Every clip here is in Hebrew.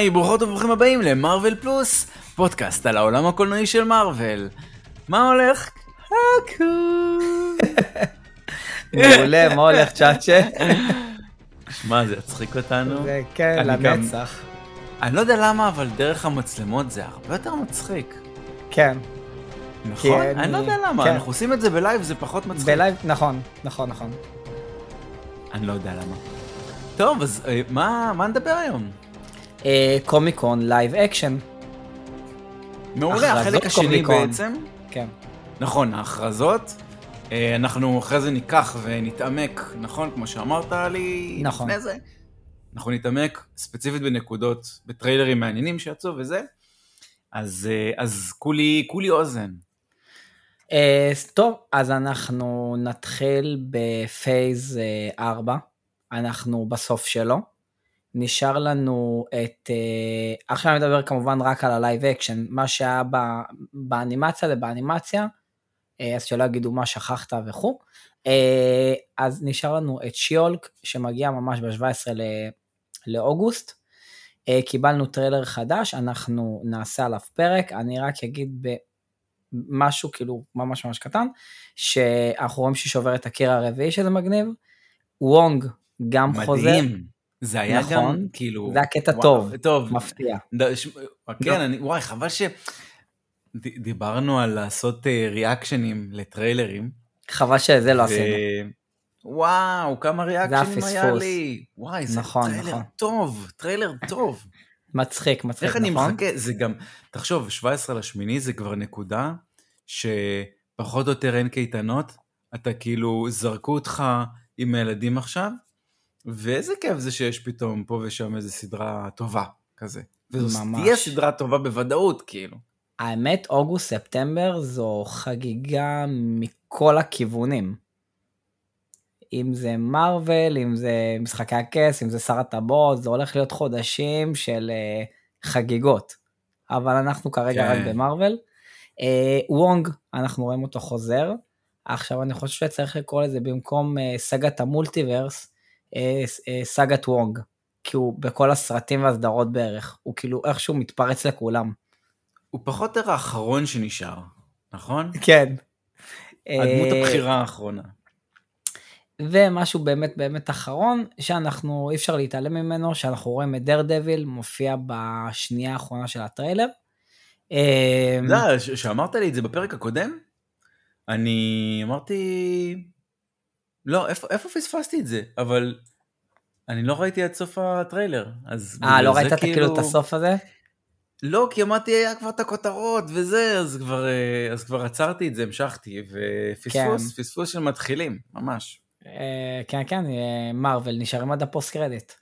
היי, ברוכות וברוכים הבאים למארוול פלוס, פודקאסט על העולם הקולנועי של מארוול. מה הולך? חכו. מעולה, מה הולך צ'אצ'ה? שמע, זה יצחיק אותנו. זה כן, לנצח. אני לא יודע למה, אבל דרך המצלמות זה הרבה יותר מצחיק. כן, נכון? אני- לא יודע למה, כן. אנחנו עושים את זה בלייב, זה פחות מצחיק. בלייב, נכון, נכון, נכון. אני לא יודע למה. טוב, אז אה, מה נדבר היום? קומיקון live action, מעולה, החלק השני קומיקון. בעצם. כן. נכון, ההכרזות. אה, אנחנו אחרי זה ניקח ונתעמק, נכון? כמו שאמרת לי נכון. לפני זה. אנחנו נתעמק ספציפית בנקודות, בטריילרים מעניינים שיצאו וזה. אז, אה, אז כולי, כולי אוזן. אה, טוב, אז אנחנו נתחיל ב phase 4, אנחנו בסוף שלו. נשאר לנו את, אה, עכשיו אני מדבר כמובן רק על ה live action, מה שהיה ב- באנימציה ובאנימציה, אה, אז שלא יגידו מה שכחת וכו'. אה, אז נשאר לנו את She-Hulk שמגיע ממש ב-17 לאוגוסט. קיבלנו טריילר חדש, אנחנו נעשה עליו פרק, אני רק אגיד במשהו כאילו ממש ממש קטן, שאנחנו רואים ששובר את הקיר הרביעי שזה מגניב, וונג גם חוזר, מדהים. זה היה נכון. גם, כאילו... זה הקטע וואו, טוב, טוב. מפתיע. ד- ש- כן, אני, וואי, חבל ש... ד- דיברנו על לעשות אה, ריאקשנים לטריילרים. חבל שזה לא ו- עשינו. וואו, כמה ריאקשנים היה. לי. וואי, זה נכון, טריילר נכון. טוב, טריילר טוב. מצחיק, מצחיק, איך אני נכון? מחכה, זה גם, תחשוב, 17 לשמיני זה כבר נקודה שפחות או יותר אין קייטנות, אתה כאילו, זרקו אותך עם הילדים עכשיו, ואיזה כיף זה שיש פתאום פה ושם איזה סדרה טובה כזה. וזו ממש. תהיה סדרה טובה בוודאות, כאילו. האמת, אוגוסט-ספטמבר זו חגיגה מכל הכיוונים. אם זה מארוול, אם זה משחקי הכס, אם זה שר הטבעות, זה הולך להיות חודשים של uh, חגיגות. אבל אנחנו כרגע כן. רק במארוול. Uh, וונג, אנחנו רואים אותו חוזר. עכשיו אני חושב שצריך לקרוא לזה במקום uh, סאגת המולטיברס, uh, uh, סאגת וונג. כי הוא בכל הסרטים והסדרות בערך. הוא כאילו איכשהו מתפרץ לכולם. הוא פחות או האחרון שנשאר, נכון? כן. הדמות אה, הבכירה האחרונה. ומשהו באמת באמת אחרון, שאנחנו, אי אפשר להתעלם ממנו, שאנחנו רואים את דר דביל מופיע בשנייה האחרונה של הטריילר. אה, אתה יודע, ש- שאמרת לי את זה בפרק הקודם, אני אמרתי, לא, איפה, איפה פספסתי את זה? אבל אני לא ראיתי עד סוף הטריילר, אה, לא ראית את כאילו את הסוף הזה? לא, כי אמרתי, היה כבר את הכותרות וזה, אז כבר, אה, אז כבר עצרתי את זה, המשכתי, ופספוס, כן. פספוס של מתחילים, ממש. אה, כן, כן, אה, מארוול נשארים עד הפוסט קרדיט.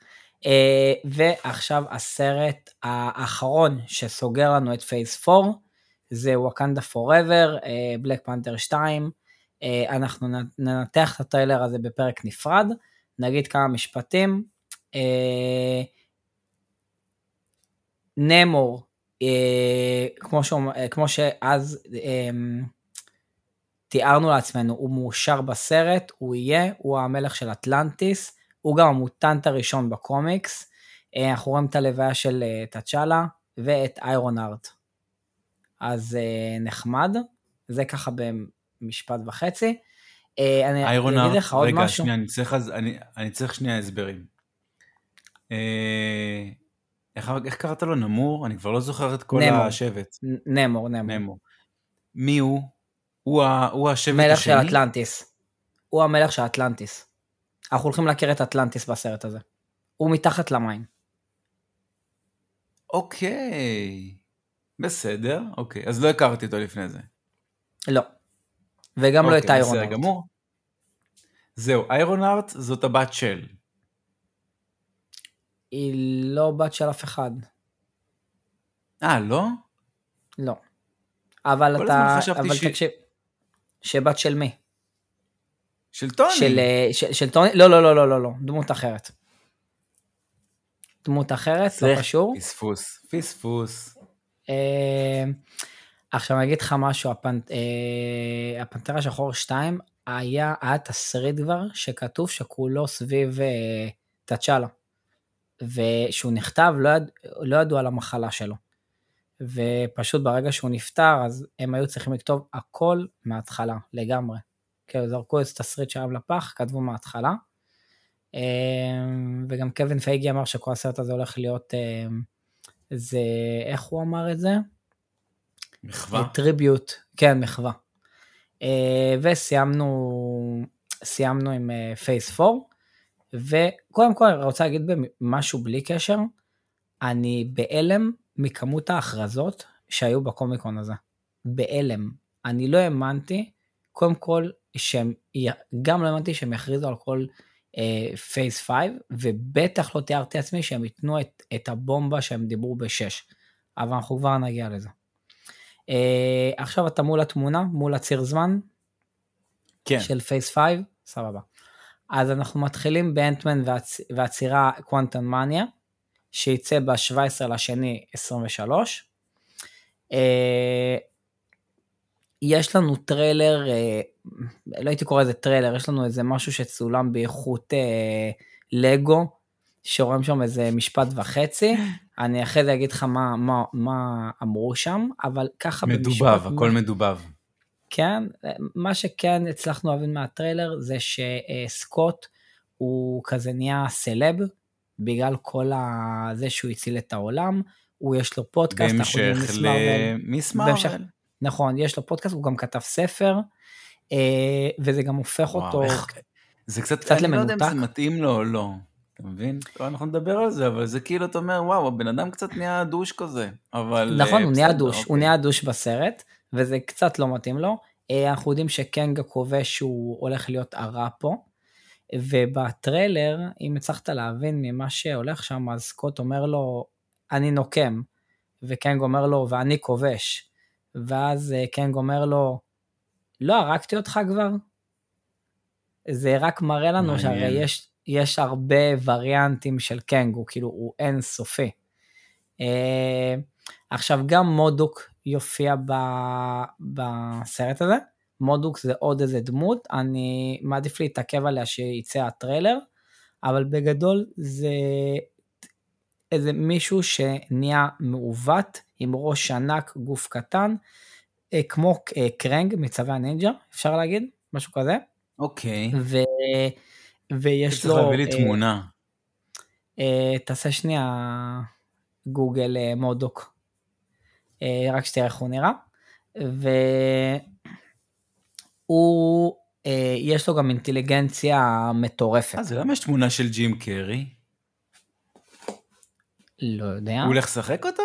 אה, ועכשיו הסרט האחרון שסוגר לנו את phase 4, זה Wakanda Forever, Black Panther 2. אה, אנחנו ננתח את הטריילר הזה בפרק נפרד, נגיד כמה משפטים. אה, נמור, אה, כמו, אה, כמו שאז תיארנו לעצמנו, הוא מאושר בסרט, הוא יהיה, הוא המלך של אטלנטיס, הוא גם המוטנט הראשון בקומיקס. אנחנו רואים את הלוויה של תצ'אלה ואת איירון ארט. אז נחמד, זה ככה במשפט וחצי. אה, אני אגיד לך עוד רגע, משהו. שנייה, אני צריך, אני, אני צריך שנייה הסברים. אה, איך, איך קראת לו? נמור? אני כבר לא זוכר את כל נמור. השבט. נמור, נמור. נמור. מי הוא? הוא, ה, הוא השבט מלך של השני? אטלנטיס. הוא המלך של אטלנטיס. אנחנו הולכים להכיר את אטלנטיס בסרט הזה. הוא מתחת למים. אוקיי. בסדר, אוקיי. אז לא הכרתי אותו לפני זה. לא. וגם לא את אוקיי, איירון בסדר ארט. גמור. זהו, איירון ארט זאת הבת של. היא לא בת של אף אחד. אה, לא? לא. אבל אתה... אבל ש- תקשיב. שבת של מי? של טוני. של, אה, של, של טוני? לא, לא, לא, לא, לא, לא. דמות אחרת. דמות אחרת, לא קשור. פספוס, פספוס. אה, עכשיו אני אגיד לך משהו, הפנ... אה, הפנתר השחור 2 היה, היה תסריט כבר שכתוב שכולו סביב אה, תצ'אלה. ושהוא נכתב, לא, יד, לא ידעו על המחלה שלו. ופשוט ברגע שהוא נפטר, אז הם היו צריכים לכתוב הכל מההתחלה, לגמרי. כאילו, זרקו את תסריט שלהם לפח, כתבו מההתחלה. אמ, וגם קווין פייגי אמר שכל הסרט הזה הולך להיות, אמ, זה, איך הוא אמר את זה? מחווה. tribute, כן, מחווה. אה, וסיימנו סיימנו עם phase uh, 4, וקודם כל אני רוצה להגיד משהו בלי קשר, אני בהלם מכמות ההכרזות שהיו בקומיקון הזה. בהלם. אני לא האמנתי, קודם כל, שהם, גם לא האמנתי שהם יכריזו על כל phase uh, 5, ובטח לא תיארתי לעצמי שהם ייתנו את, את הבומבה שהם דיברו בשש. אבל אנחנו כבר נגיע לזה. Uh, עכשיו אתה מול התמונה, מול הציר זמן, כן. של phase 5, סבבה. אז אנחנו מתחילים באנטמן והצ... והצרעה קוונטומניה, שייצא ב-17 לשני 23. אה, יש לנו טריילר, אה, לא הייתי קורא לזה טריילר, יש לנו איזה משהו שצולם באיכות אה, לגו, שרואים שם איזה משפט וחצי, אני אחרי זה אגיד לך מה, מה, מה אמרו שם, אבל ככה מדובב, במשפט... מדובב, הכל מדובב. כן, מה שכן הצלחנו להבין מהטריילר זה שסקוט הוא כזה נהיה סלב, בגלל כל זה שהוא הציל את העולם, הוא יש לו פודקאסט, בהמשך למיס מרוויל. נכון, יש לו פודקאסט, הוא גם כתב ספר, אה, וזה גם הופך וואו, אותו איך... זה קצת, קצת אני למנותק. לא יודע אם זה מתאים לו או לא. אתה מבין? אנחנו נדבר על זה, אבל זה כאילו, אתה אומר, וואו, הבן אדם קצת נהיה דוש כזה, אבל... נכון, הוא נהיה דוש, הוא אוקיי. נהיה דוש בסרט, וזה קצת לא מתאים לו. אה, אנחנו יודעים שקנגה כובש שהוא הולך להיות הרע פה, ובטריילר, אם הצלחת להבין ממה שהולך שם, אז סקוט אומר לו, אני נוקם, וקנג אומר לו, ואני כובש. ואז אה, קנג אומר לו, לא הרגתי אותך כבר? זה רק מראה לנו מעניין. שהרי יש, יש הרבה וריאנטים של קנג, הוא כאילו, הוא אין סופי. אה, עכשיו גם מודוק יופיע ב, בסרט הזה. מודוק זה עוד איזה דמות, אני מעדיף להתעכב עליה שיצא הטריילר, אבל בגדול זה איזה מישהו שנהיה מעוות עם ראש ענק, גוף קטן, אה, כמו אה, קרנג מצבי הנינג'ה, אפשר להגיד? משהו כזה. אוקיי. ו... ויש לו... צריך להביא לי תמונה. תעשה שנייה גוגל מודוק. אה, רק שתראה איך הוא נראה. והוא, אה, יש לו גם אינטליגנציה מטורפת. אז למה יש תמונה של ג'ים קרי? לא יודע. הוא הולך לשחק אותו?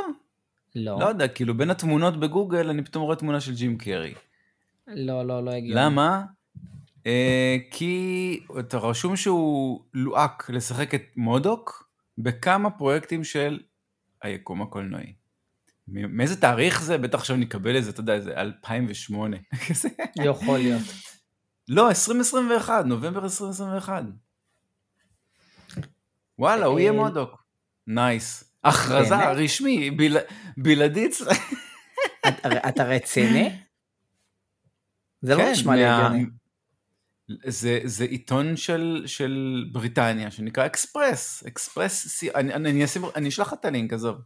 לא. לא יודע, כאילו בין התמונות בגוגל אני פתאום רואה תמונה של ג'ים קרי. לא, לא, לא הגיוני. למה? אה, כי אתה רשום שהוא לוהק לשחק את מודוק בכמה פרויקטים של היקום הקולנועי. מאיזה תאריך זה? בטח עכשיו נקבל איזה, אתה יודע, איזה 2008. יכול להיות. לא, 2021, נובמבר 2021. וואלה, הוא יהיה אה, מודוק. נייס. הכרזה רשמי, בלעדית. אתה רציני? זה לא כן, נשמע לי הגיוני. זה, זה עיתון של, של בריטניה שנקרא אקספרס, אקספרס, אני, אני, אשים, אני אשלח לך את הלינק, עזוב.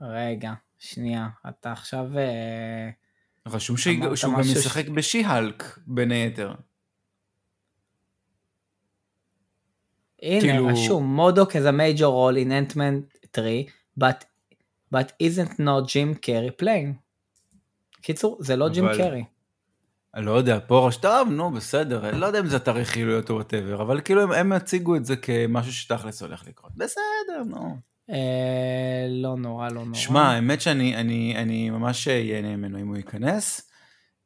רגע, שנייה, אתה עכשיו... אה, רשום שהוא גם ישחק בשי-הלק, בין היתר. הנה, כאילו... רשום, מודוק is a major role in Ant-Man 3, but, but isn't not Jim Carrey playing. קיצור, זה לא אבל... ג'ים קרי. אני לא יודע, פה ראש טוב, נו, בסדר, אני לא יודע אם זה תאריך חילויות או וואטאבר, אבל כאילו הם, הציגו את זה כמשהו שתכלס הולך לקרות. בסדר, נו. אה, לא נורא, לא נורא. שמע, האמת שאני אני, אני ממש ייהנה ממנו אם הוא ייכנס.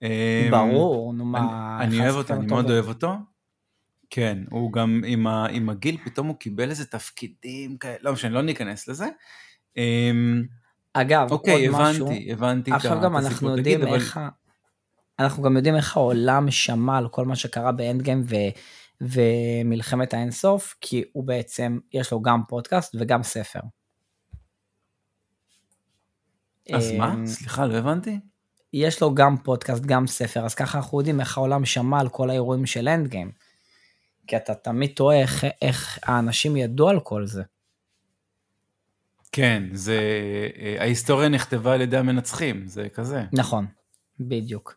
אה, ברור, נו מה... אני, אוהב אותו, אני מאוד אוהב אותו. כן, הוא גם עם, ה, עם הגיל, פתאום הוא קיבל איזה תפקידים כאלה, לא משנה, לא ניכנס לזה. אה, אגב, אוקיי, עוד הבנתי, משהו. הבנתי, הבנתי עכשיו גם אנחנו יודעים איך... אבל... אנחנו גם יודעים איך העולם שמע על כל מה שקרה באנד גיים ו... ומלחמת האינסוף, כי הוא בעצם, יש לו גם פודקאסט וגם ספר. אז מה? אמ, סליחה, לא הבנתי. יש לו גם פודקאסט, גם ספר, אז ככה אנחנו יודעים איך העולם שמע על כל האירועים של אנד גיים. כי אתה תמיד טועה איך, איך האנשים ידעו על כל זה. כן, זה... אה, ההיסטוריה נכתבה על ידי המנצחים, זה כזה. נכון, בדיוק.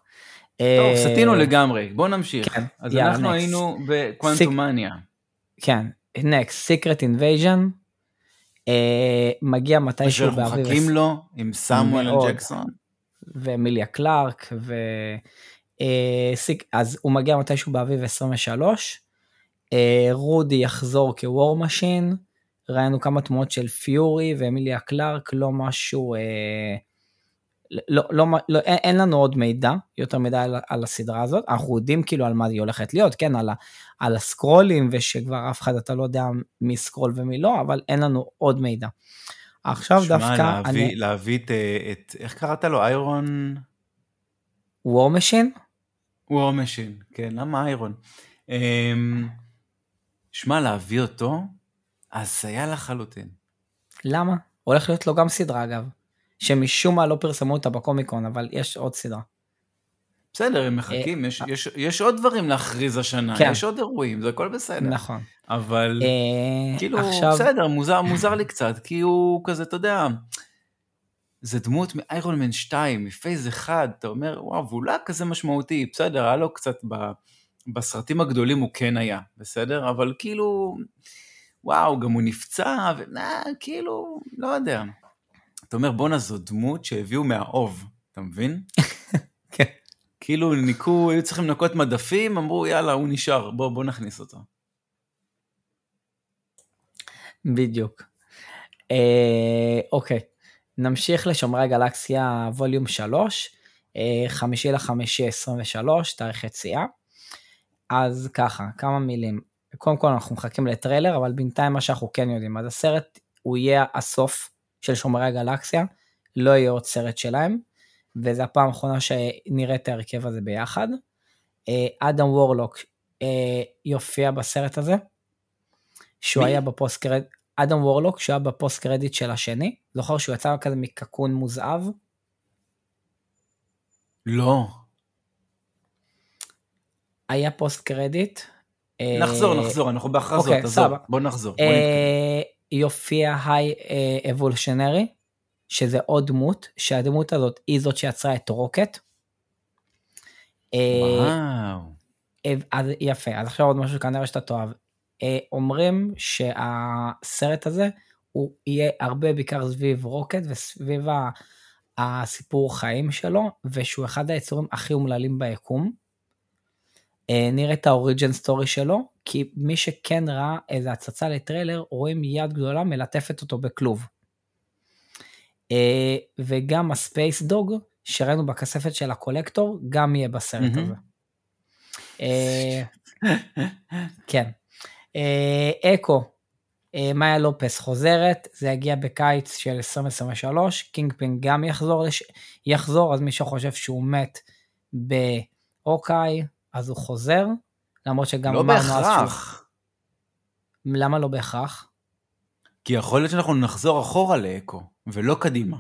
טוב, אה, סטינו לגמרי, בוא נמשיך. כן, אז יאללה, אנחנו next. היינו בקוונטומניה. כן, next, Secret Invasion, אה, מגיע מתישהו שאנחנו באביב מחכים לו עם סמואל. ג'קסון. ואמיליה קלארק, ו... אה, סיק- אז הוא מגיע מתישהו באביב 23, אה, רודי יחזור כ War Machine, ראינו כמה תמונות של פיורי ואמיליה קלארק, לא משהו, אה, לא, לא, לא, אין, אין לנו עוד מידע, יותר מידע על, על הסדרה הזאת, אנחנו יודעים כאילו על מה היא הולכת להיות, כן, על, ה, על הסקרולים, ושכבר אף אחד אתה לא יודע מי סקרול ומי לא, אבל אין לנו עוד מידע. עכשיו שמע, דווקא, להביא, אני, להביא את, את, איך קראת לו? Iron? War Machine? War Machine, כן, למה Iron? אמ, שמע, להביא אותו, הזיה לחלוטין. למה? הולך להיות לו גם סדרה אגב, שמשום מה לא פרסמו אותה בקומיקון, אבל יש עוד סדרה. בסדר, הם מחכים, יש, יש, יש עוד דברים להכריז השנה, אה, כן. יש עוד אירועים, זה הכל בסדר. נכון. אבל אה, כאילו, עכשיו, בסדר, מוזר, מוזר לי קצת, כי הוא כזה, אתה יודע, זה דמות מאיירון מן 2, מפייז 1, אתה אומר, וואו, והוא לא כזה משמעותי, בסדר, היה לו קצת ב, בסרטים הגדולים הוא כן היה, בסדר? אבל כאילו, וואו, גם הוא נפצע, וכאילו, לא יודע. אתה אומר, בואנה, זו דמות שהביאו מהאוב, אתה מבין? כן. כאילו ניקו, היו צריכים לנקות מדפים, אמרו, יאללה, הוא נשאר, בוא, בוא נכניס אותו. בדיוק. אה, אוקיי, נמשיך לשומרי הגלקסיה ווליום 3, אה, חמישי לחמישי 23, תאריך יציאה. אז ככה, כמה מילים. קודם כל אנחנו מחכים לטריילר, אבל בינתיים מה שאנחנו כן יודעים, אז הסרט הוא יהיה הסוף של שומרי הגלקסיה, לא יהיה עוד סרט שלהם, וזו הפעם האחרונה שנראה את ההרכב הזה ביחד. אה, אדם וורלוק אה, יופיע בסרט הזה, שהוא מי? היה ב post credit, אדם וורלוק, שהוא היה ב post credit של השני, זוכר שהוא יצא כזה מקוקון מוזהב? לא. היה post credit. אה, נחזור, נחזור, אנחנו בהכרזות, אוקיי, עזוב. בוא נחזור, בוא יופיע High Evolutionary, שזה עוד דמות, שהדמות הזאת היא זאת שיצרה את רוקט. אה, וואו. אה, אז יפה, אז עכשיו עוד משהו שכנראה שאתה תאהב. אה, אומרים שהסרט הזה הוא יהיה הרבה בעיקר סביב רוקט וסביב הסיפור חיים שלו, ושהוא אחד היצורים הכי אומללים ביקום. אה, נראה את ה origin story שלו, כי מי שכן ראה איזה הצצה לטריילר, רואים יד גדולה מלטפת אותו בכלוב. אה, וגם ה space dog, שראינו בכספת של ה Collector, גם יהיה בסרט. הזה. אה, כן. אקו, מאיה לופס חוזרת, זה יגיע בקיץ של 2023, Kingpin גם יחזור. יחזור, אז מי שחושב שהוא מת ב Hawkeye, אז הוא חוזר, למרות שגם לא אמרנו אז שהוא... בהכרח, למה לא בהכרח? כי יכול להיות שאנחנו נחזור אחורה לאקו, ולא קדימה.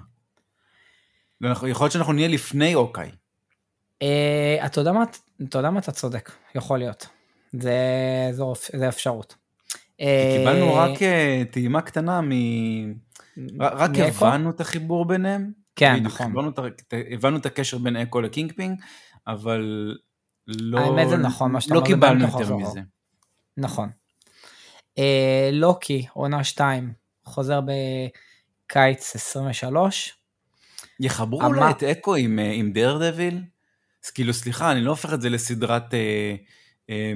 יכול להיות שאנחנו נהיה לפני אוקיי. אה, אתה יודע מה, אתה יודע מה אתה צודק, יכול להיות. זה, זו, זה אפשרות. כי קיבלנו אה, רק אה, טעימה קטנה מ... רק מאקו? הבנו את החיבור ביניהם. כן, נכון. הבנו את הקשר בין אקו לקינג פינג, אבל לא... האמת זה נכון, מה שאתה לא אומר, זה קיבלנו יותר. מזה. נכון. אה, לוקי, עונה 2, חוזר בקיץ 23. יחברו אמר- אולי את אקו עם, אה, עם דר דביל? אז כאילו, סליחה, אני לא הופך את זה לסדרת אה, אה,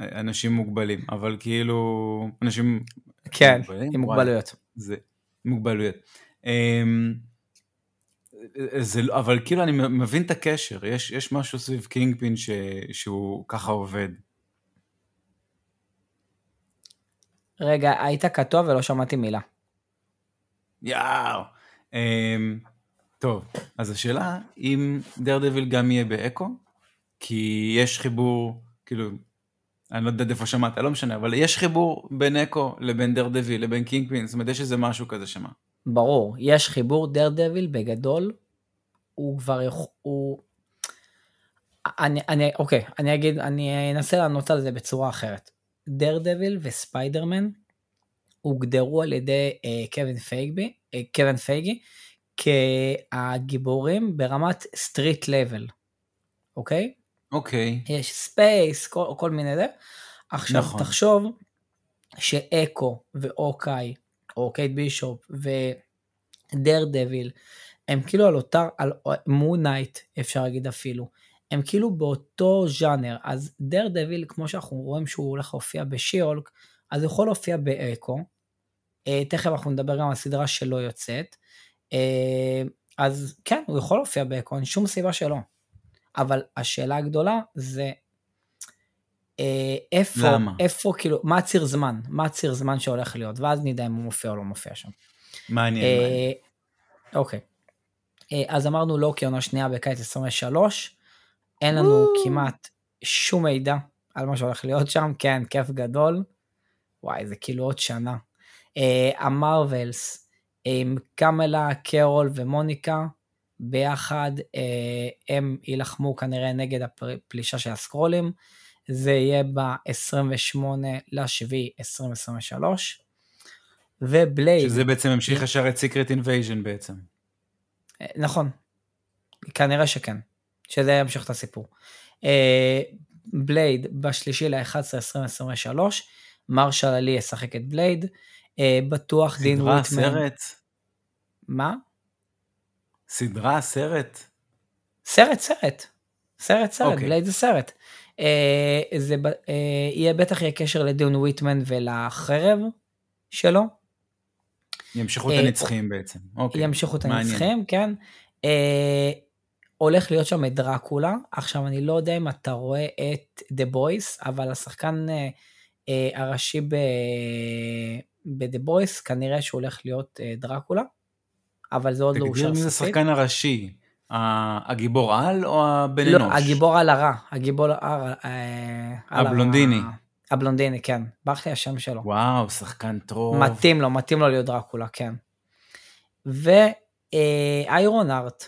אנשים מוגבלים, אבל כאילו, אנשים כן, מוגבלים? עם מוגבלויות. זה מוגבלויות. אה, זה, לא- אבל כאילו אני מבין את הקשר, יש, יש משהו סביב קינג פין ש, שהוא ככה עובד. רגע, היית קטוע ולא שמעתי מילה. יאו. אמ, טוב, אז השאלה אם Daredevil גם יהיה באקו, כי יש חיבור, כאילו, אני לא יודע איפה שמעת, לא משנה, אבל יש חיבור בין אקו לבין Daredevil לבין Kingpin, זאת אומרת יש איזה משהו כזה שמה. ברור, יש חיבור Daredevil בגדול, הוא כבר, יכול- הוא... אני, אני, אוקיי, אני אגיד, אני אנסה לענות על זה בצורה אחרת. Daredevil וספיידרמן הוגדרו על ידי אה, קווין פייגי, אה, קווין פייגי כהגיבורים ברמת street level, אוקיי? אוקיי. יש space, כל, כל מיני זה. עכשיו נכון. תחשוב שאקו ואוקאי, או קייט בישופ ו Daredevil, הם כאילו על אותה, על Moon Knight אפשר להגיד אפילו, הם כאילו באותו ז'אנר, אז דר דביל כמו שאנחנו רואים שהוא הולך להופיע בשיולק, אז הוא יכול להופיע באקו, אה, תכף אנחנו נדבר גם על הסדרה שלא יוצאת, אה, אז כן, הוא יכול להופיע באקו, אין שום סיבה שלא. אבל השאלה הגדולה זה איפה, למה? איפה, כאילו, מה הציר זמן, מה הציר זמן שהולך להיות, ואז נדע אם הוא מופיע או לא מופיע שם. מעניין. מעניין. אה, אוקיי. אה, אז אמרנו לא כעונה שנייה בקיץ 23, אין לנו וואו. כמעט שום מידע על מה שהולך להיות שם, כן, כיף גדול. וואי, זה כאילו עוד שנה. אה, המרווילס, עם קמלה, קרול ומוניקה, ביחד אה, הם יילחמו כנראה נגד הפלישה של הסקרולים. זה יהיה ב-28 לשביעי 2023. ו Blade, שזה בעצם המשיך ישר את Secret Invasion בעצם. אה, נכון, כנראה שכן, שזה ימשיך את הסיפור. אה, Blade בשלישי ל-11 2023, מהרשלה עלי ישחק את Blade, אה, בטוח דיין סדרה, וויטמן. סרט? מה? סדרה, סרט? סרט, סרט. סרט, סרט, אוקיי. Blade זה סרט. אה, זה אה, יהיה בטח יהיה קשר לדין וויטמן ולחרב שלו. ימשכו את אה, הנצחים בעצם. אוקיי. ימשיכו את. הנצחים, כן. אה, הולך להיות שם את דרקולה. עכשיו, אני לא יודע אם אתה רואה את The Boys, אבל השחקן אה, אה, הראשי ב- ב-The Boys, כנראה שהוא הולך להיות אה, דרקולה, אבל זה עוד לא תגדיר אושר מי זה סופית. השחקן הראשי? הגיבור על או הבן לא, אנוש? הגיבור על הרע, הגיבור על הרע. על הבלונדיני. הבלונדיני, כן. ברח לי השם שלו. וואו, שחקן טוב. מתאים לו, מתאים לו להיות דרקולה, כן. ואיירון ארט.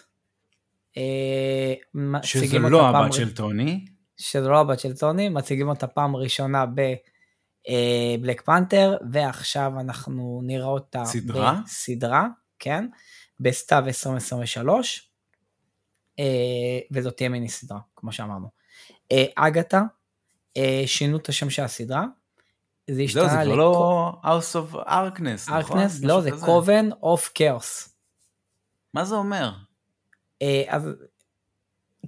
אה, שזו מציגים לא הבת של טוני. שזו לא הבת של טוני, מציגים אותה פעם ראשונה בבלק פנתר, ועכשיו אנחנו נראה אותה סדרה? בסדרה, כן, בסתיו 2023, אה, וזאת תהיה מיני סדרה, כמו שאמרנו. אה, אגתה, אה, שינו את השם של הסדרה, זה השתנה זה כבר לא House of Arkness, נכון? משהו לא, זה. קובן אוף כאוס. מה זה אומר? אה, אז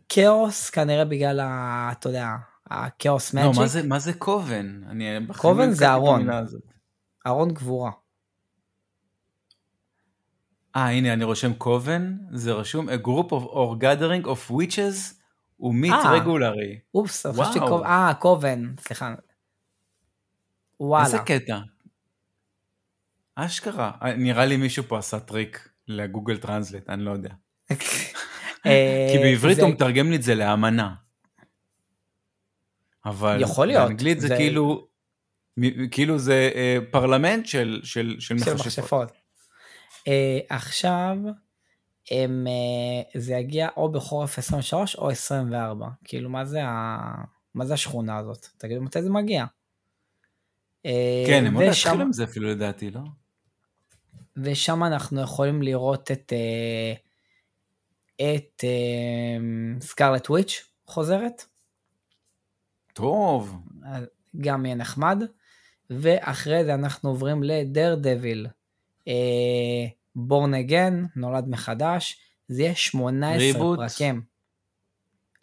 כאוס כנראה בגלל ה... אתה יודע, הכאוס לא, מג'יק. מה זה- מה זה קובן? אני קובן לא זה ארון. ארון גבורה. אה, הנה, אני רושם coven, זה רשום a group of or gathering of witches who meet אה. regularly. אופס. חשבתי coven, אה, coven, סליחה. וואלה. איזה קטע. אשכרה. אה, נראה לי מישהו פה עשה טריק ל Google Translate, אני לא יודע. אה, כי בעברית הוא מתרגם לי את זה לאמנה. אבל יכול להיות, באנגלית זה זה- כאילו, כאילו זה פרלמנט של, של, של של מכשפות. אה, עכשיו, הם, אה, זה יגיע או בחורף 23 או 24. כאילו, מה זה, ה... מה זה השכונה הזאת? תגידו מתי זה מגיע. אה, כן, הם עוד התחילו עם זה אפילו לדעתי, לא? ושם אנחנו יכולים לראות את אה, את אה, סקארלט וויץ' חוזרת, טוב. גם יהיה נחמד, ואחרי זה אנחנו עוברים לדר דביל, בורן אגן, נולד מחדש, זה יהיה 18 ריבוט? פרקים.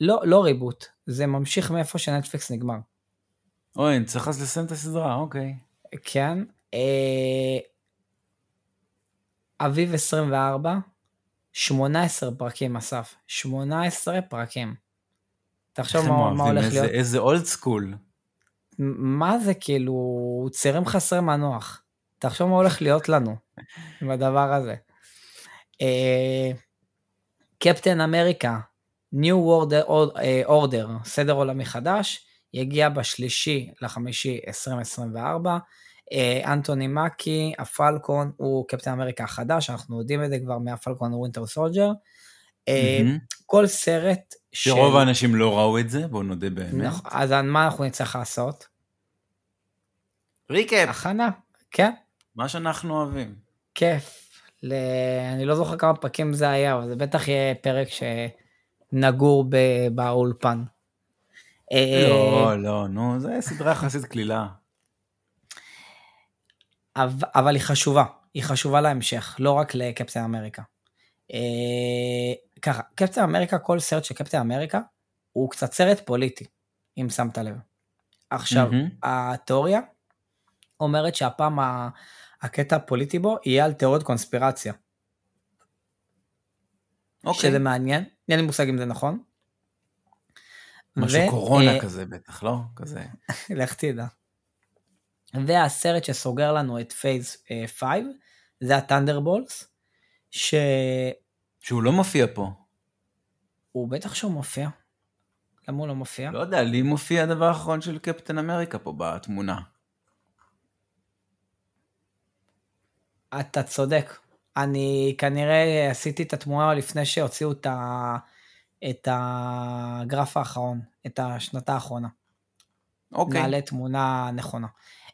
לא, לא ריבוט, זה ממשיך מאיפה שנטפליקס נגמר. אוי, אני צריך אז לסיים את הסדרה, אוקיי. כן. אה, אביב 24, 18 פרקים אסף, 18 פרקים. תחשוב מה, מה הולך איזה- להיות. איזה אולד סקול. מה זה כאילו, צעירים חסרי מנוח. תחשוב מה הולך להיות לנו עם הדבר הזה. אה, קפטן אמריקה, New World Order, סדר עולמי חדש, יגיע בשלישי לחמישי 2024. אה, אנטוני מקי, ה Falcon, הוא קפטן אמריקה החדש, אנחנו יודעים את זה כבר מה Falcon Winter Soldier. אה. כל סרט של... שרוב האנשים לא ראו את זה, בואו נודה באמת. נכון, אז מה אנחנו נצטרך לעשות? recap. הכנה, כן. מה שאנחנו אוהבים. כיף. ל... אני לא זוכר כמה פרקים זה היה, אבל זה בטח יהיה פרק שנגור ב... באולפן. אה, לא, לא, נו, זה סדרה יחסית קלילה. אבל, אבל היא חשובה, היא חשובה להמשך, לא רק לקפטן אמריקה. אה, ככה, קפטן אמריקה, כל סרט של קפטן אמריקה, הוא קצת סרט פוליטי, אם שמת לב. עכשיו. התיאוריה אומרת שהפעם ה- הקטע הפוליטי בו יהיה על תיאוריות קונספירציה. אוקיי. שזה מעניין, אין לי מושג אם זה נכון. משהו ו- קורונה אה, כזה בטח, לא? כזה. לך תדע. והסרט שסוגר לנו את פייס 5 זה הטנדרבולס, שהוא שהוא לא מופיע פה. בטח שהוא מופיע. למה הוא לא מופיע? לא יודע, לי מופיע הדבר האחרון של קפטן אמריקה פה בתמונה. אתה צודק. אני כנראה עשיתי את התמונה לפני שהוציאו את, ה... את הגרף האחרון, את השנתה האחרונה. אוקיי. נעלה תמונה נכונה.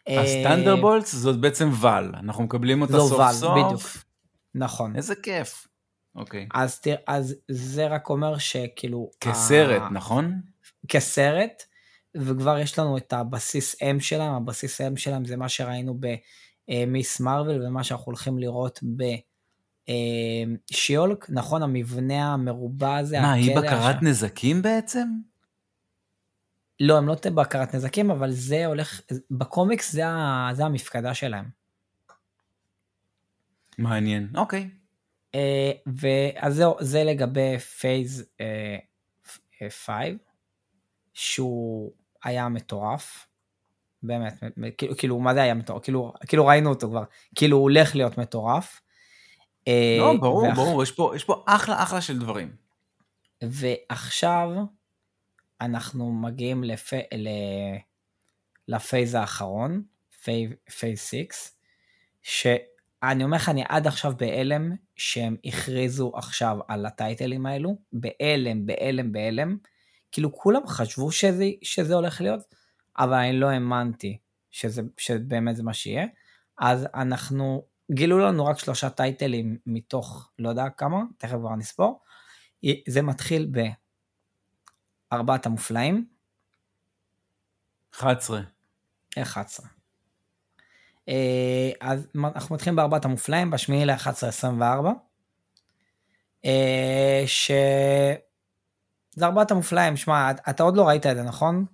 אז אה, טנדרבולטס זאת בעצם ואל, אנחנו מקבלים אותה סוף ואל, סוף. בדיוק. נכון. איזה כיף. אוקיי. אז, תראה, אז זה רק אומר שכאילו... כסרט, ה- נכון? כסרט, וכבר יש לנו את הבסיס M שלהם, הבסיס M שלהם זה מה שראינו ב Ms. Marvel ומה שאנחנו הולכים לראות ב She-Hulk, נכון? המבנה המרובע הזה, מה, היא בקרת הש- נזקים בעצם? לא, הם לא בקרת נזקים, אבל זה הולך, בקומיקס זה, ה- זה המפקדה שלהם. מעניין, אוקיי. אה, ואז זהו, זה לגבי phase 5, שהוא היה מטורף. באמת, כאילו, כאילו, מה זה היה מטורף? כאילו, כאילו ראינו אותו כבר, כאילו הוא הולך להיות מטורף. אה, לא, ברור, ואח- ברור, יש פה- יש פה אחלה אחלה של דברים. ועכשיו אנחנו מגיעים לפ... ל... ל phase האחרון, phase 6, שאני אומר לך, אני עד עכשיו בהלם שהם הכריזו עכשיו על הטייטלים האלו, בהלם, בהלם, בהלם. כאילו כולם חשבו שזה, שזה הולך להיות, אבל אני לא האמנתי שזה, שבאמת זה מה שיהיה. אז אנחנו, גילו לנו רק שלושה טייטלים מתוך לא יודע כמה, תכף כבר נספור. זה מתחיל בארבעת המופלאים, 11. 11. אה, אז אנחנו מתחילים בארבעת המופלאים, בשמיני ל-11-24, אה, ש... זה ארבעת המופלאים, שמע, אתה עוד לא ראית את זה, נכון?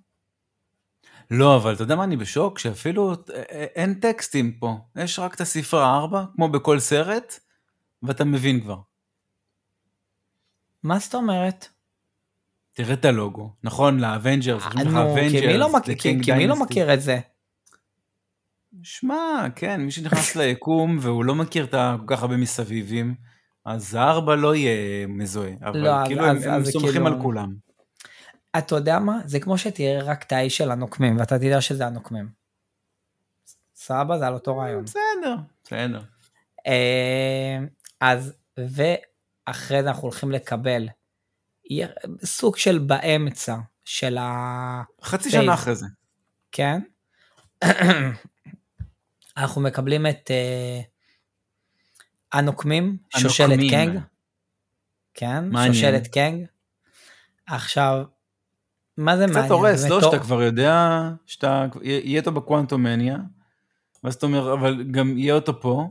לא, אבל אתה יודע מה, אני בשוק שאפילו אה, אה, אין טקסטים פה. יש רק את הספרה 4, כמו בכל סרט, ואתה מבין כבר. מה זאת אומרת? תראה את הלוגו. נכון, ל Avengers, יש לך כי Avengers, לא, כי, מי לא. מכיר את זה? שמע, כן, מי שנכנס ליקום והוא לא מכיר את כל כך הרבה מסביבים, אז הארבע לא יהיה מזוהה, אבל לא, כאילו הם, אז- הם אז זה סומכים כאילו- על כולם. אתה יודע מה? זה כמו שתראה רק את האיש של הנוקמים, ואתה תדע שזה הנוקמים. סבבה? זה על אותו רעיון. בסדר, בסדר. אה, אז, ואחרי זה אנחנו הולכים לקבל סוג של באמצע של ה... חצי. שנה אחרי זה. כן? אנחנו מקבלים את אה, הנוקמים, שושלת. קנג. כן. שושלת קנג. עכשיו, מה זה מעניין? קצת הורס, לא? שאתה כבר יודע שאתה, יהיה אותו ב Quantumania, ואז אתה אומר, אבל גם יהיה אותו פה,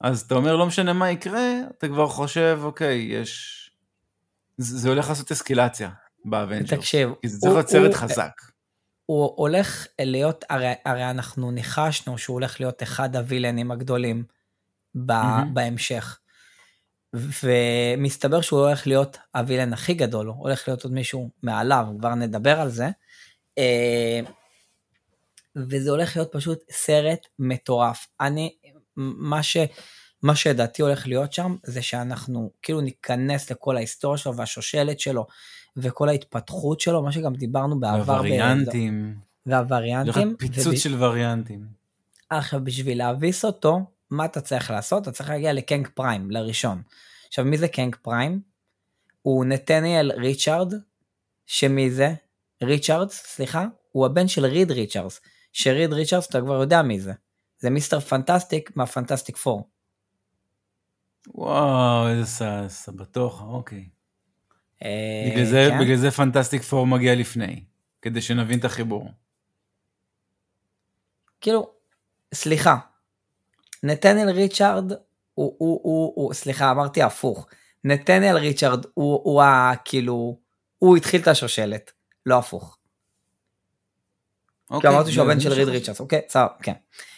אז אתה אומר, לא משנה מה יקרה, אתה כבר חושב, אוקיי, יש... זה, הולך לעשות אסקלציה ב Avengers. תקשיב, כי זה צריך להיות סרט חזק. הוא הולך להיות, הרי, הרי אנחנו ניחשנו שהוא הולך להיות אחד הווילנים הגדולים ב, מהמם. בהמשך. ומסתבר שהוא הולך להיות הווילן הכי גדול, הוא הולך להיות עוד מישהו מעליו, כבר נדבר על זה. אה, וזה הולך להיות פשוט סרט מטורף. אני, מה ש... מה שלדעתי הולך להיות שם, זה שאנחנו כאילו ניכנס לכל ההיסטוריה שלו והשושלת שלו, וכל ההתפתחות שלו, מה שגם דיברנו בעבר. ב- וריאנטים. והווריאנטים. פיצוץ וב- של וריאנטים. עכשיו, בשביל להביס אותו, מה אתה צריך לעשות? אתה צריך להגיע לקנג Prime, לראשון. עכשיו, מי זה קנג Prime? הוא נתניאל ריצ'ארד, שמי זה? ריצ'ארדס, סליחה? הוא הבן של ריד ריצ'ארדס. שריד ריצ'ארדס, אתה כבר יודע מי זה. זה Mister Fantastic מה Fantastic Four. וואו, איזה בטוח, אוקיי. אה, בגלל זה, כן? בגלל זה פנטסטיק פור מגיע לפני, כדי שנבין את החיבור. כאילו, סליחה, נתנאל ריצ'ארד הוא, הוא, הוא, הוא, סליחה, אמרתי הפוך. נתנאל ריצ'ארד הוא, הוא ה... כאילו, הוא התחיל את השושלת, לא הפוך. כי אוקיי, אמרתי שהוא הבן של ריד. ריצ'ארדס, אוקיי, סבבה, כן.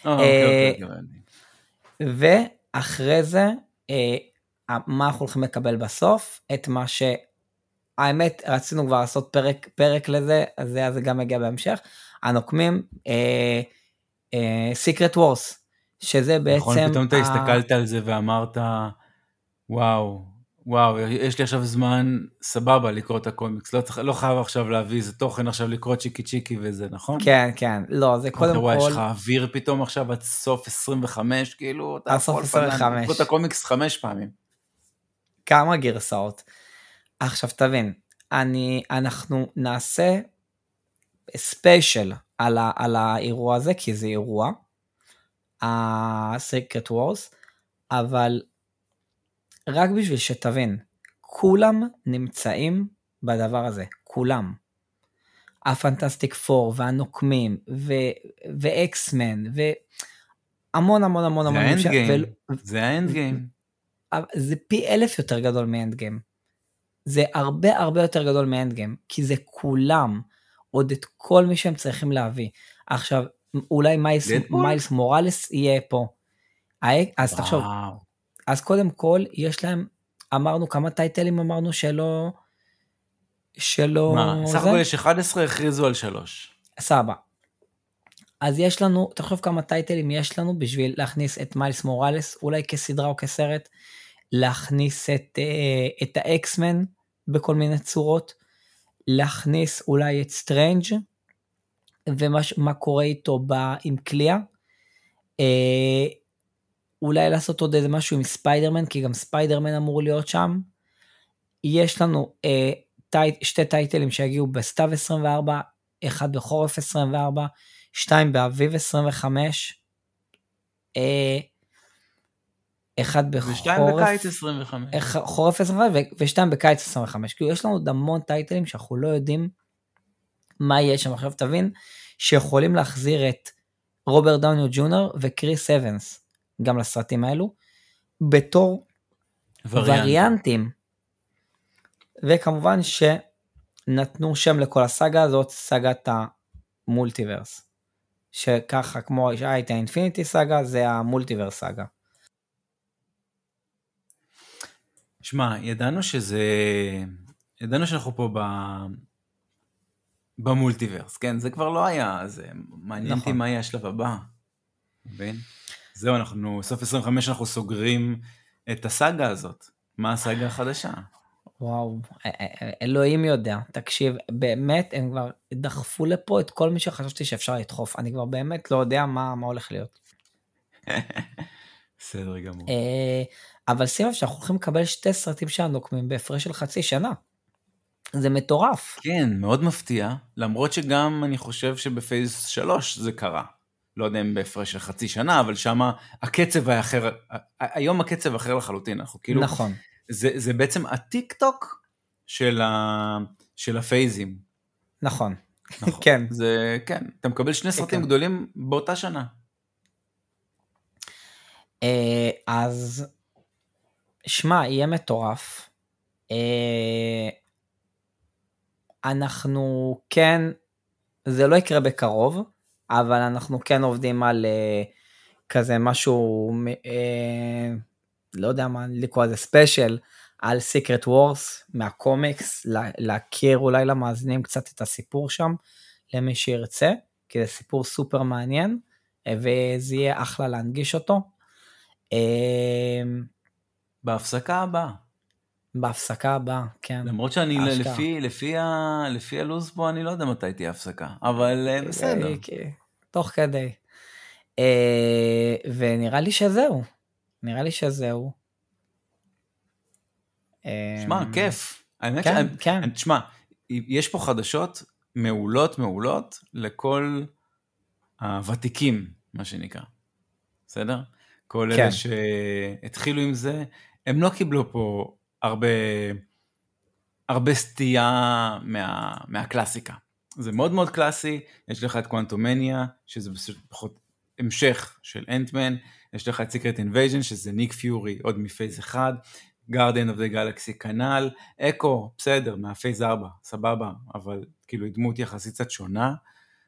אה, אוקיי, אה, אוקיי, אוקיי. ואחרי זה, אה, מה אנחנו הולכים לקבל בסוף? את מה ש... האמת, רצינו כבר לעשות פרק, פרק לזה, אז זה, זה גם יגיע בהמשך. הנוקמים, סיקרט וורס, שזה בעצם... נכון, פתאום אתה הסתכלת על זה ואמרת, וואו, וואו, יש לי עכשיו זמן סבבה לקרוא את הקומיקס, לא, צריך, לא חייב עכשיו להביא איזה תוכן עכשיו לקרוא צ'יקי צ'יקי וזה, נכון? כן, כן, לא, זה קודם אתה רואה, יש כל... לך אוויר פתאום עכשיו עד סוף 25, כאילו, אתה עד סוף יכול לפעמים 25. לקרוא את הקומיקס חמש פעמים. כמה גרסאות. עכשיו תבין, אני, אנחנו נעשה ספיישל על, ה, על האירוע הזה, כי זה אירוע, ה-Secret Wars, אבל רק בשביל שתבין, כולם נמצאים בדבר הזה, כולם. הפנטסטיק פור והנוקמים ו- ואקסמן והמון המון המון זה המון האנד אנשים, גיים, ול- זה ה Endgame. זה פי אלף יותר גדול מ Endgame. זה הרבה הרבה יותר גדול מ Endgame, כי זה כולם, עוד את כל מי שהם צריכים להביא. עכשיו, אולי מיילס? מיילס מוראלס יהיה פה. אז תחשוב, וואו. אז קודם כל, יש להם, אמרנו כמה טייטלים אמרנו שלא, שלא, מה, סך? הכל יש 11, הכריזו על 3. סבבה. אז יש לנו, תחשוב כמה טייטלים יש לנו בשביל להכניס את מיילס מוראלס, אולי כסדרה או כסרט, להכניס את, אה, את ה X-Men בכל מיני צורות, להכניס אולי את סטרנג' ומה קורה איתו ב, עם קליאה. אה, אולי לעשות עוד איזה משהו עם ספיידרמן, כי גם ספיידרמן אמור להיות שם. יש לנו אה, טייט, שתי טייטלים שיגיעו בסתיו 24, אחד בחורף 24, שתיים באביב 25, אה, אחד בחורף, ושתיים בקיץ 25. איך- חורף 25 ו- ושתיים בקיץ 25. כאילו יש לנו עוד המון טייטלים שאנחנו לא יודעים מה יהיה שם. עכשיו תבין שיכולים להחזיר את רוברט דאוניו ג'ונר וקריס אבנס גם לסרטים האלו, בתור וריאנטים. וכמובן שנתנו שם לכל הסאגה הזאת, סאגת המולטיברס. שככה כמו שהיה את האינפיניטי סאגה, זה המולטיברס סאגה. שמע, ידענו שזה... ידענו שאנחנו פה ב... במולטיברס, כן? זה כבר לא היה, זה מעניין אותי נכון. מה יהיה השלב הבא. מבין? זהו, אנחנו, סוף 25 אנחנו סוגרים את הסאגה הזאת. מה הסאגה החדשה? וואו, אלוהים יודע. תקשיב, באמת, הם כבר דחפו לפה את כל מי שחשבתי שאפשר לדחוף. אני כבר באמת לא יודע מה, מה הולך להיות. בסדר גמור. אה, אבל שים לב שאנחנו הולכים לקבל שתי סרטים של הנוקמים בהפרש של חצי שנה. זה מטורף. כן, מאוד מפתיע, למרות שגם אני חושב שבפייס 3 זה קרה. לא יודע אם בהפרש של חצי שנה, אבל שם הקצב היה אחר, היום הקצב אחר לחלוטין, אנחנו כאילו, נכון. זה, זה בעצם הטיק טוק של, ה, של הפייזים. נכון. נכון. כן. זה, כן, אתה מקבל שני סרטים כן. גדולים באותה שנה. אה, אז, שמע, יהיה מטורף. אנחנו כן, זה לא יקרה בקרוב, אבל אנחנו כן עובדים על אה, כזה משהו, אה, לא יודע מה לקרוא לזה special, על Secret Wars מהקומיקס, לה- להכיר אולי למאזינים קצת את הסיפור שם, למי שירצה, כי זה סיפור סופר מעניין, אה, וזה יהיה אחלה להנגיש אותו. בהפסקה הבאה. בהפסקה הבאה, כן. למרות שאני. לפי, לפי, ה, לפי הלו"ז פה, אני לא יודע מתי תהיה הפסקה, אבל אה, בסדר. תוך כדי. אה, ונראה לי שזהו. נראה לי שזהו. שמע, כיף. האמת כן, ש... כן. תשמע, יש פה חדשות מעולות מעולות לכל הוותיקים, מה שנקרא. בסדר? כל כן. אלה שהתחילו עם זה, הם לא קיבלו פה הרבה, הרבה סטייה מה, מהקלאסיקה. זה מאוד מאוד קלאסי, יש לך את Quantumania, שזה פחות המשך של Ant-Man, יש לך את Secret Invasion, שזה ניק פיורי, עוד מ Phase 1, Guardians of the Galaxy כנ"ל, אקו, בסדר, מה Phase 4, סבבה, אבל כאילו היא דמות יחסית קצת שונה,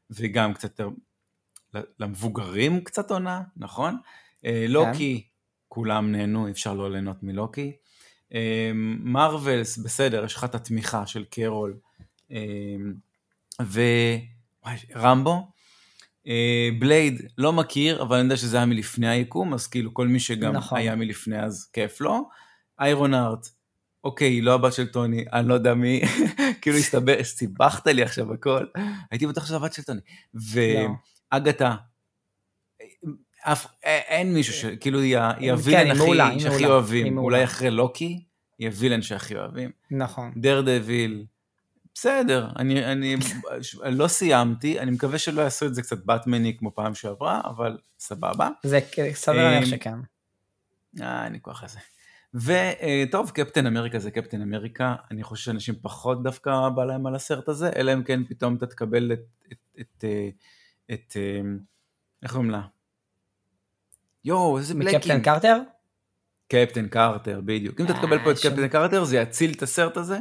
וגם קצת למבוגרים קצת עונה, נכון? אה, לוקי, כולם נהנו, אפשר לא ליהנות מלוקי. אה, מרווילס, בסדר, יש לך את התמיכה של קרול. אה, ורמבו, בלייד, לא מכיר, אבל אני יודע שזה היה מלפני היקום, אז כאילו כל מי שגם נכון. היה מלפני אז כיף לו. איירון ארט, אוקיי, לא הבת של טוני, אני לא יודע מי, כאילו הסתבר, סיבכת לי עכשיו הכל, הייתי בטוח שזה הבת של טוני. ואגתה, אף, אין מישהו ש... כאילו היא הווילן הכי, שהכי אוהבים, אולי אחרי לוקי, היא הווילן שהכי אוהבים. נכון. דר דביל, בסדר, אני, אני לא סיימתי, אני מקווה שלא יעשו את זה קצת באטמני כמו פעם שעברה, אבל סבבה. זה סביר להניח שכן. אה, אין לי כוח לזה. וטוב, קפטן אמריקה זה קפטן אמריקה, אני חושב שאנשים פחות דווקא בא להם על הסרט הזה, אלא אם כן פתאום אתה תקבל את, את, את, את, את איך קוראים לה? יואו, איזה בלקים. מקפטן קרטר? קפטן קרטר, בדיוק. אם אתה תקבל פה את קפטן קרטר, זה יציל את הסרט הזה.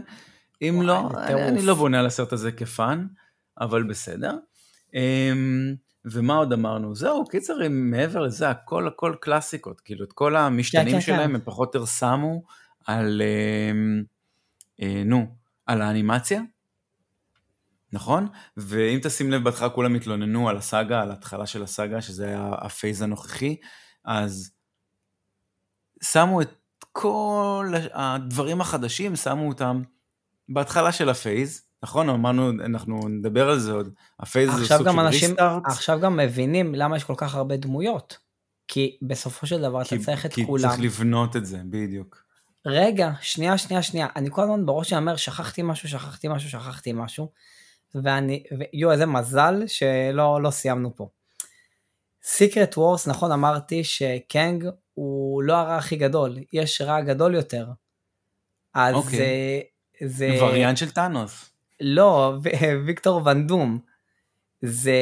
אם לא, אני לא בונה על הסרט הזה כפאן, אבל בסדר. אמ, ומה עוד אמרנו? זהו, קיצר, מעבר לזה, הכל הכל קלאסיקות, כאילו, את כל המשתנים כן, כן, שלהם כן. הם פחות או יותר שמו על, אמ, אה, נו, על האנימציה, נכון? ואם תשים לב, בהתחלה כולם התלוננו על הסאגה, על ההתחלה של הסאגה, שזה היה ה phase הנוכחי, אז שמו את כל הדברים החדשים, שמו אותם בהתחלה של ה phase, נכון? אמרנו, אנחנו נדבר על זה עוד, ה phase זה סוג של restart. עכשיו גם מבינים למה יש כל כך הרבה דמויות. כי בסופו של דבר כי, אתה צריך את כי כולם. כי צריך לבנות את זה, בדיוק. רגע, שנייה, שנייה, שנייה. אני כל הזמן בראש שלי אומר, שכחתי משהו, שכחתי משהו, שכחתי משהו. ואני, ויו, איזה מזל שלא לא סיימנו פה. סיקרט וורס, נכון, אמרתי שקנג הוא לא הרע הכי גדול, יש רע גדול יותר. אז okay. אוקיי. זה, זה... וריאנט של טאנוס. לא, ויקטור ון דום. זה...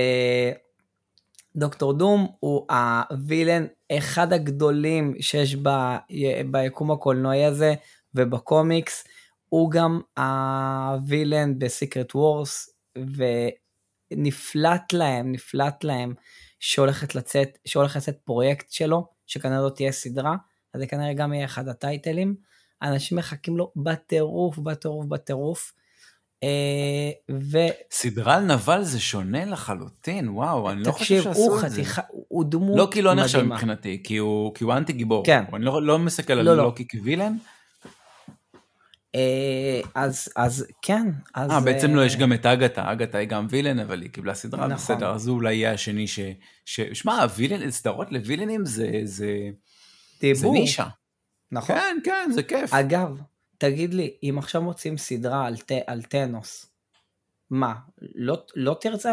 דוקטור דום הוא הווילן אחד הגדולים שיש ב... ביקום הקולנועי הזה ובקומיקס. הוא גם הווילן בסיקרט וורס ונפלט להם, נפלט להם שהולכת לצאת, שהולך לצאת פרויקט שלו, שכנראה לא תהיה סדרה, אז זה כנראה גם יהיה אחד הטייטלים. אנשים מחכים לו בטירוף, בטירוף, בטירוף. אה, ו... סדרה על נבל זה שונה לחלוטין, וואו, אני לא חושב שעשו את זה. תקשיב, הוא דמות לא כי לא נחשב מבחינתי, כי הוא, כי הוא אנטי גיבור. כן. אני לא, לא מסתכל לא, על לא. לוקי כווילן. אה, אז, אז כן. אז... אה, בעצם לא, יש גם את אגתה, אגתה היא גם וילן, אבל היא קיבלה סדרה, נכון. בסדר, אז הוא אולי יהיה השני ש... ש... שמע, וילן, סדרות לווילנים זה... זה... זה נישה. נכון. כן, כן, זה כיף. אגב, תגיד לי, אם עכשיו מוצאים סדרה על, ת, על טנוס, מה, לא, לא תרצה?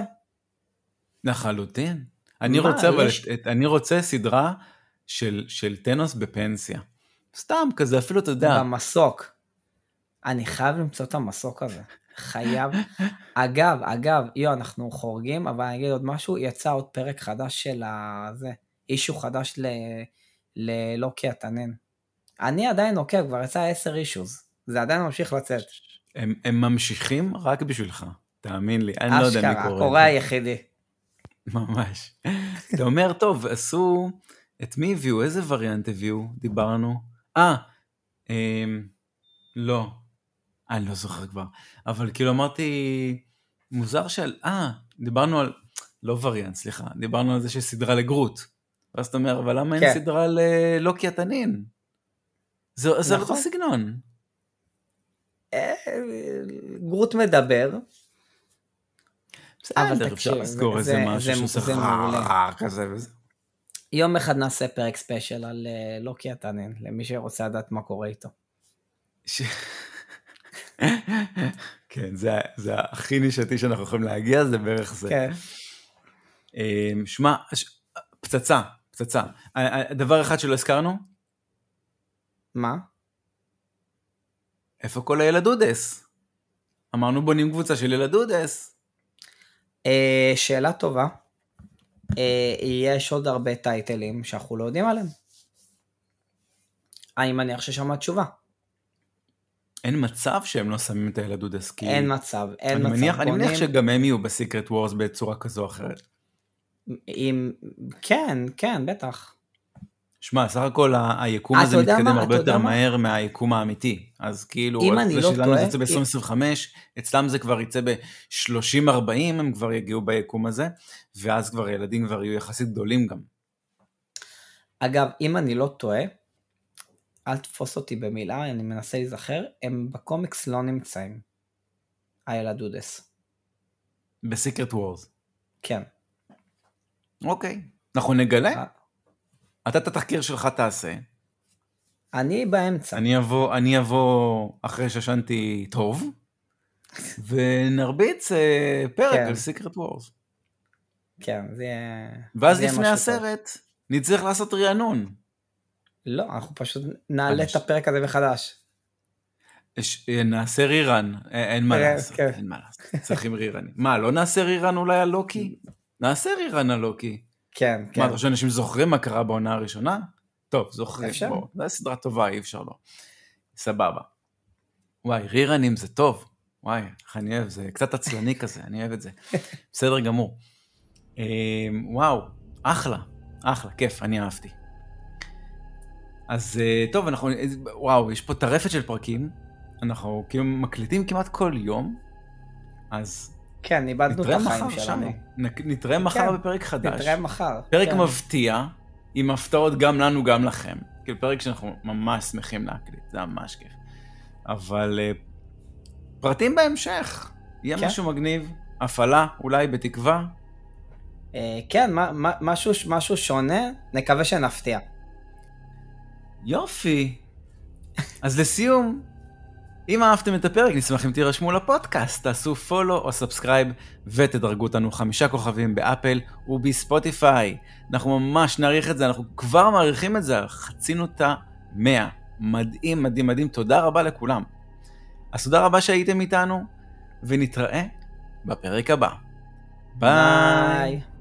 לחלוטין. אני מה, רוצה, אבל, יש... את, אני רוצה סדרה של, של טנוס בפנסיה. סתם כזה, אפילו אתה יודע. במסוק. אני חייב למצוא את המסוק הזה. חייב. אגב, אגב, יו, אנחנו חורגים, אבל אני אגיד עוד משהו, יצא עוד פרק חדש של הזה, אישו חדש ללוקי התנן. אני עדיין עוקב, כבר יצא 10 אישוז, זה עדיין ממשיך לצאת. הם, הם ממשיכים רק בשבילך, תאמין לי, אני לא יודע מי קורא. אשכרה, הקורא היחידי. ממש. אתה אומר, טוב, עשו, את מי הביאו? איזה וריאנט הביאו? דיברנו. אה, אמ, לא, אני לא זוכר כבר. אבל כאילו אמרתי, מוזר של, אה, דיברנו על, לא וריאנט, סליחה, דיברנו על זה שיש סדרה לגרוט. ואז אתה אומר, אבל למה כן. אין סדרה ללוקי התנין? זה, נכון. זה אותו סגנון. אה, גרוט מדבר. בסדר, אפשר לסגור איזה משהו שעושה חרא כזה וזה. יום אחד נעשה פרק ספיישל על אה, לוקי התנין, למי שרוצה לדעת מה קורה איתו. כן, זה, זה הכי נישתי שאנחנו יכולים להגיע, זה בערך זה. כן. אמ, שמע, פצצה, פצצה. דבר אחד שלא הזכרנו, מה? איפה כל הילדודס? אמרנו בונים קבוצה של ילדודס. אה, שאלה טובה. אה, יש עוד הרבה טייטלים שאנחנו לא יודעים עליהם. אני מניח ששם התשובה. אין מצב שהם לא שמים את הילדודס כי... אין מצב, אין אני מצב. מניח, אני מניח שגם הם יהיו בסיקרט וורס בצורה כזו או אחרת. עם... כן, כן, בטח. שמע, סך הכל היקום אתה הזה מתקדם מה? הרבה יותר מה? מהר מהיקום האמיתי. אז כאילו, אם אני זה לא שלנו טועה, זה יצא אם- ב-2025, אצלם זה כבר יצא ב-30-40, הם כבר יגיעו ביקום הזה, ואז כבר ילדים כבר יהיו יחסית גדולים גם. אגב, אם אני לא טועה, אל תתפוס אותי במילה, אני מנסה להיזכר, הם בקומיקס לא נמצאים. הילדודס. בסיקרט וורס. כן. אוקיי, אנחנו נגלה. אה. אתה את התחקיר שלך תעשה. אני באמצע. אני אבוא, אני אבוא אחרי שישנתי טוב, ונרביץ אה, פרק כן. על סיקרט וורס. כן, זה. ואז זה לפני. הסרט, נצטרך לעשות רענון. לא, אנחנו פשוט נעלה את הפרק הזה מחדש. אה, נעשה רירן, אה, אין מה כן, לעשות, כן. אין מה לעשות, צריכים רירנים. מה, לא נעשה רירן אולי על לוקי? נעשה רירן על לוקי. כן, כן. מה, אתה חושב שאנשים זוכרים מה קרה בעונה הראשונה? טוב, זוכרים, אפשר. בוא, זו סדרה טובה, אי אפשר לא. סבבה. וואי, רירנים זה טוב. וואי, איך אני אוהב, זה קצת עצלני כזה, אני אוהב את זה. בסדר גמור. אה, וואו, אחלה, אחלה, כיף, אני אהבתי. אז אה, טוב, אנחנו, וואו, יש פה טרפת של פרקים, אנחנו כאילו מקליטים כמעט כל יום, אז כן, איבדנו את החיים שלנו. נתראה מחר כן, בפרק חדש. נתראה מחר. פרק כן. מבטיע, עם הפתעות גם לנו, גם לכם. כאילו פרק שאנחנו ממש שמחים להקליט, זה ממש כיף. אבל אה, פרטים בהמשך, יהיה כן. משהו מגניב, הפעלה, אולי בתקווה. אה, כן, מה- מה- משהו- משהו שונה, נקווה שנפתיע. יופי. אז לסיום, אם אהבתם את הפרק, נשמח אם תירשמו לפודקאסט, תעשו follow או subscribe ותדרגו אותנו חמישה כוכבים באפל ובספוטיפיי. אנחנו ממש נעריך את זה, אנחנו כבר מעריכים את זה, חצינו את המאה. מדהים, מדהים, מדהים, תודה רבה לכולם. אז תודה רבה שהייתם איתנו, ונתראה בפרק הבא. ביי. ביי.